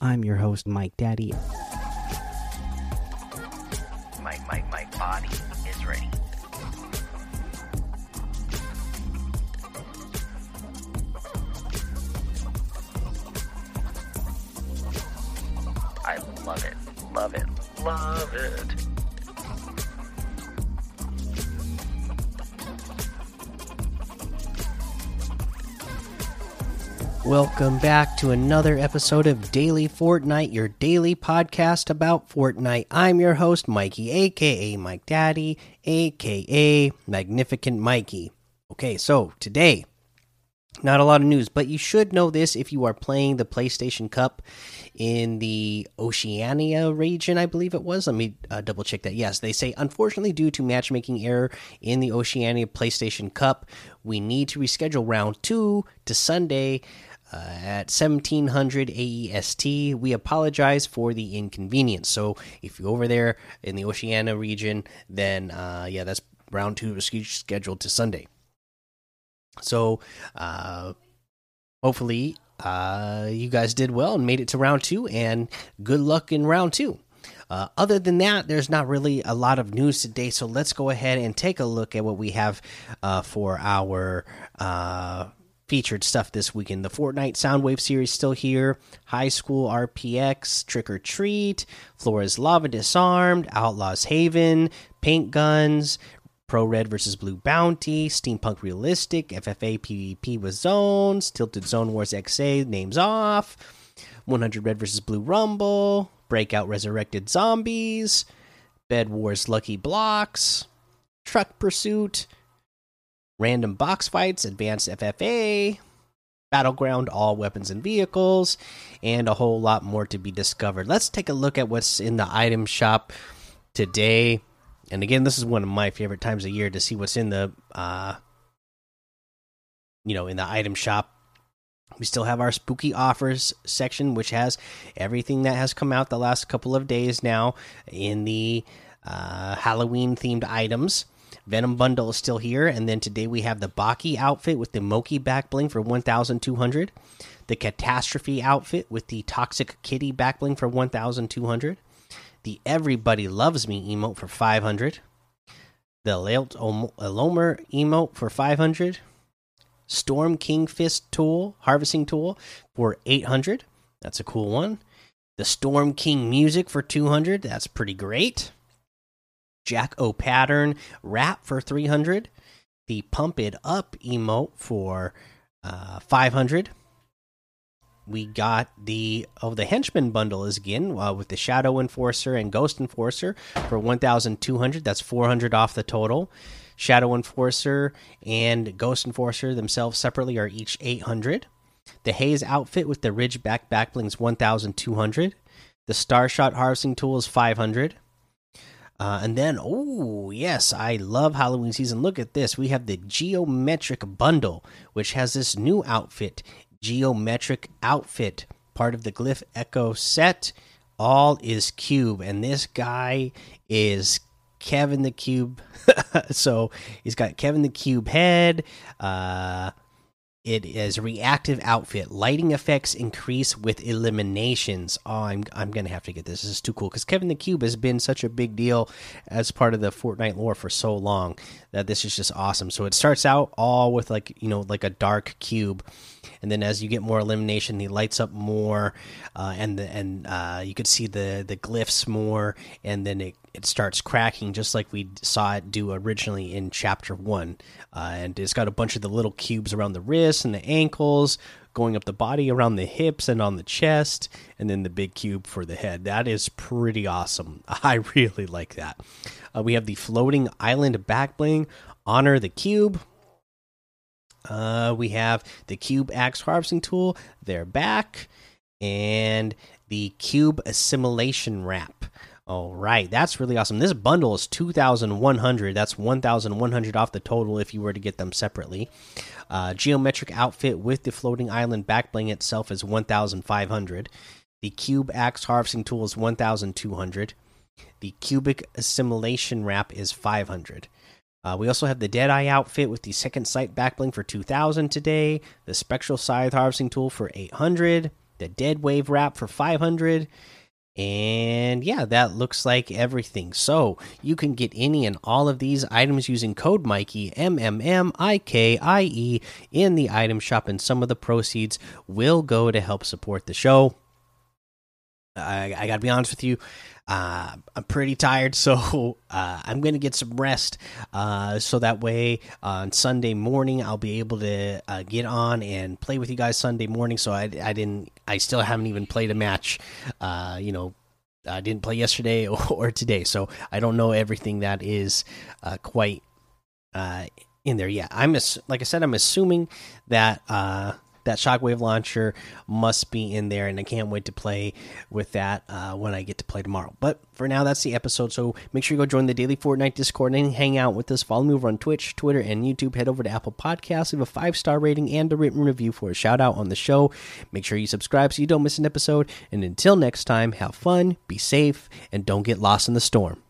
I'm your host, Mike Daddy. My, my, my body is ready. I love it, love it, love it. Welcome back to another episode of Daily Fortnite, your daily podcast about Fortnite. I'm your host, Mikey, aka Mike Daddy, aka Magnificent Mikey. Okay, so today, not a lot of news, but you should know this if you are playing the PlayStation Cup in the Oceania region, I believe it was. Let me uh, double check that. Yes, they say, unfortunately, due to matchmaking error in the Oceania PlayStation Cup, we need to reschedule round two to Sunday. Uh, at 1700 AEST. We apologize for the inconvenience. So, if you're over there in the Oceania region, then uh, yeah, that's round two is scheduled to Sunday. So, uh, hopefully, uh, you guys did well and made it to round two, and good luck in round two. Uh, other than that, there's not really a lot of news today, so let's go ahead and take a look at what we have uh, for our uh, featured stuff this weekend. The Fortnite Soundwave series still here. High School RPX, Trick or Treat, Flora's Lava Disarmed, Outlaws Haven, Paint Guns, Pro Red versus Blue Bounty, Steampunk Realistic, FFA PvP with Zones, Tilted Zone Wars XA, names off, 100 Red versus Blue Rumble, Breakout Resurrected Zombies, Bed Wars Lucky Blocks, Truck Pursuit, Random Box Fights, Advanced FFA, Battleground, All Weapons and Vehicles, and a whole lot more to be discovered. Let's take a look at what's in the item shop today. And again, this is one of my favorite times of year to see what's in the, uh, you know, in the item shop. We still have our spooky offers section, which has everything that has come out the last couple of days now in the uh, Halloween themed items. Venom bundle is still here, and then today we have the Baki outfit with the Moki back bling for 1,200, the Catastrophe outfit with the Toxic Kitty back bling for 1,200, the Everybody Loves Me emote for 500, the Laelt Elomer emote for 500, Storm King Fist tool, harvesting tool for 800. That's a cool one. The Storm King music for 200. That's pretty great. Jack O pattern wrap for 300. The Pump It Up emote for uh, 500. We got the oh the henchman bundle is again uh, with the Shadow Enforcer and Ghost Enforcer for 1,200. That's 400 off the total. Shadow Enforcer and Ghost Enforcer themselves separately are each 800. The Haze outfit with the Ridgeback backblings 1,200. The Starshot harvesting tool is 500. Uh, and then, oh, yes, I love Halloween season. Look at this. We have the Geometric Bundle, which has this new outfit Geometric Outfit, part of the Glyph Echo set. All is Cube. And this guy is Kevin the Cube. so he's got Kevin the Cube head. Uh, it is reactive outfit. Lighting effects increase with eliminations. Oh, I'm I'm gonna have to get this. This is too cool because Kevin the Cube has been such a big deal as part of the Fortnite lore for so long that this is just awesome. So it starts out all with like you know like a dark cube, and then as you get more elimination, he lights up more, uh, and the, and uh, you could see the the glyphs more, and then it it starts cracking just like we saw it do originally in chapter one. Uh, and it's got a bunch of the little cubes around the wrists and the ankles, going up the body around the hips and on the chest, and then the big cube for the head. That is pretty awesome. I really like that. Uh, we have the floating island back bling. Honor the cube. Uh, we have the cube axe harvesting tool. They're back, and the cube assimilation wrap. All right, that's really awesome. This bundle is 2100. That's 1100 off the total if you were to get them separately. Uh, geometric outfit with the floating island back bling itself is 1500. The cube axe harvesting tool is 1200. The cubic assimilation wrap is 500. Uh, we also have the Deadeye outfit with the second sight back bling for 2000 today. The spectral scythe harvesting tool for 800 the Dead Wave wrap for 500. And yeah, that looks like everything. So you can get any and all of these items using code Mikey M M M I K I E in the item shop, and some of the proceeds will go to help support the show. I, I gotta be honest with you, uh, I'm pretty tired, so uh, I'm gonna get some rest. Uh, so that way on Sunday morning I'll be able to uh, get on and play with you guys Sunday morning. So I, I didn't, I still haven't even played a match. Uh, you know, I didn't play yesterday or, or, today, so I don't know everything that is uh, quite in there. Yeah, I'm like I said, I'm assuming that that shockwave launcher must be in there and i can't wait to play with that uh, when i get to play tomorrow. But for now that's the episode so make sure you go join the daily fortnite discord and hang out with us. Follow me over on twitch twitter and youtube. Head over to apple podcasts leave a five star rating and a written review for a shout out on the show. Make sure you subscribe so you don't miss an episode. And until next time have fun be safe and don't get lost in the storm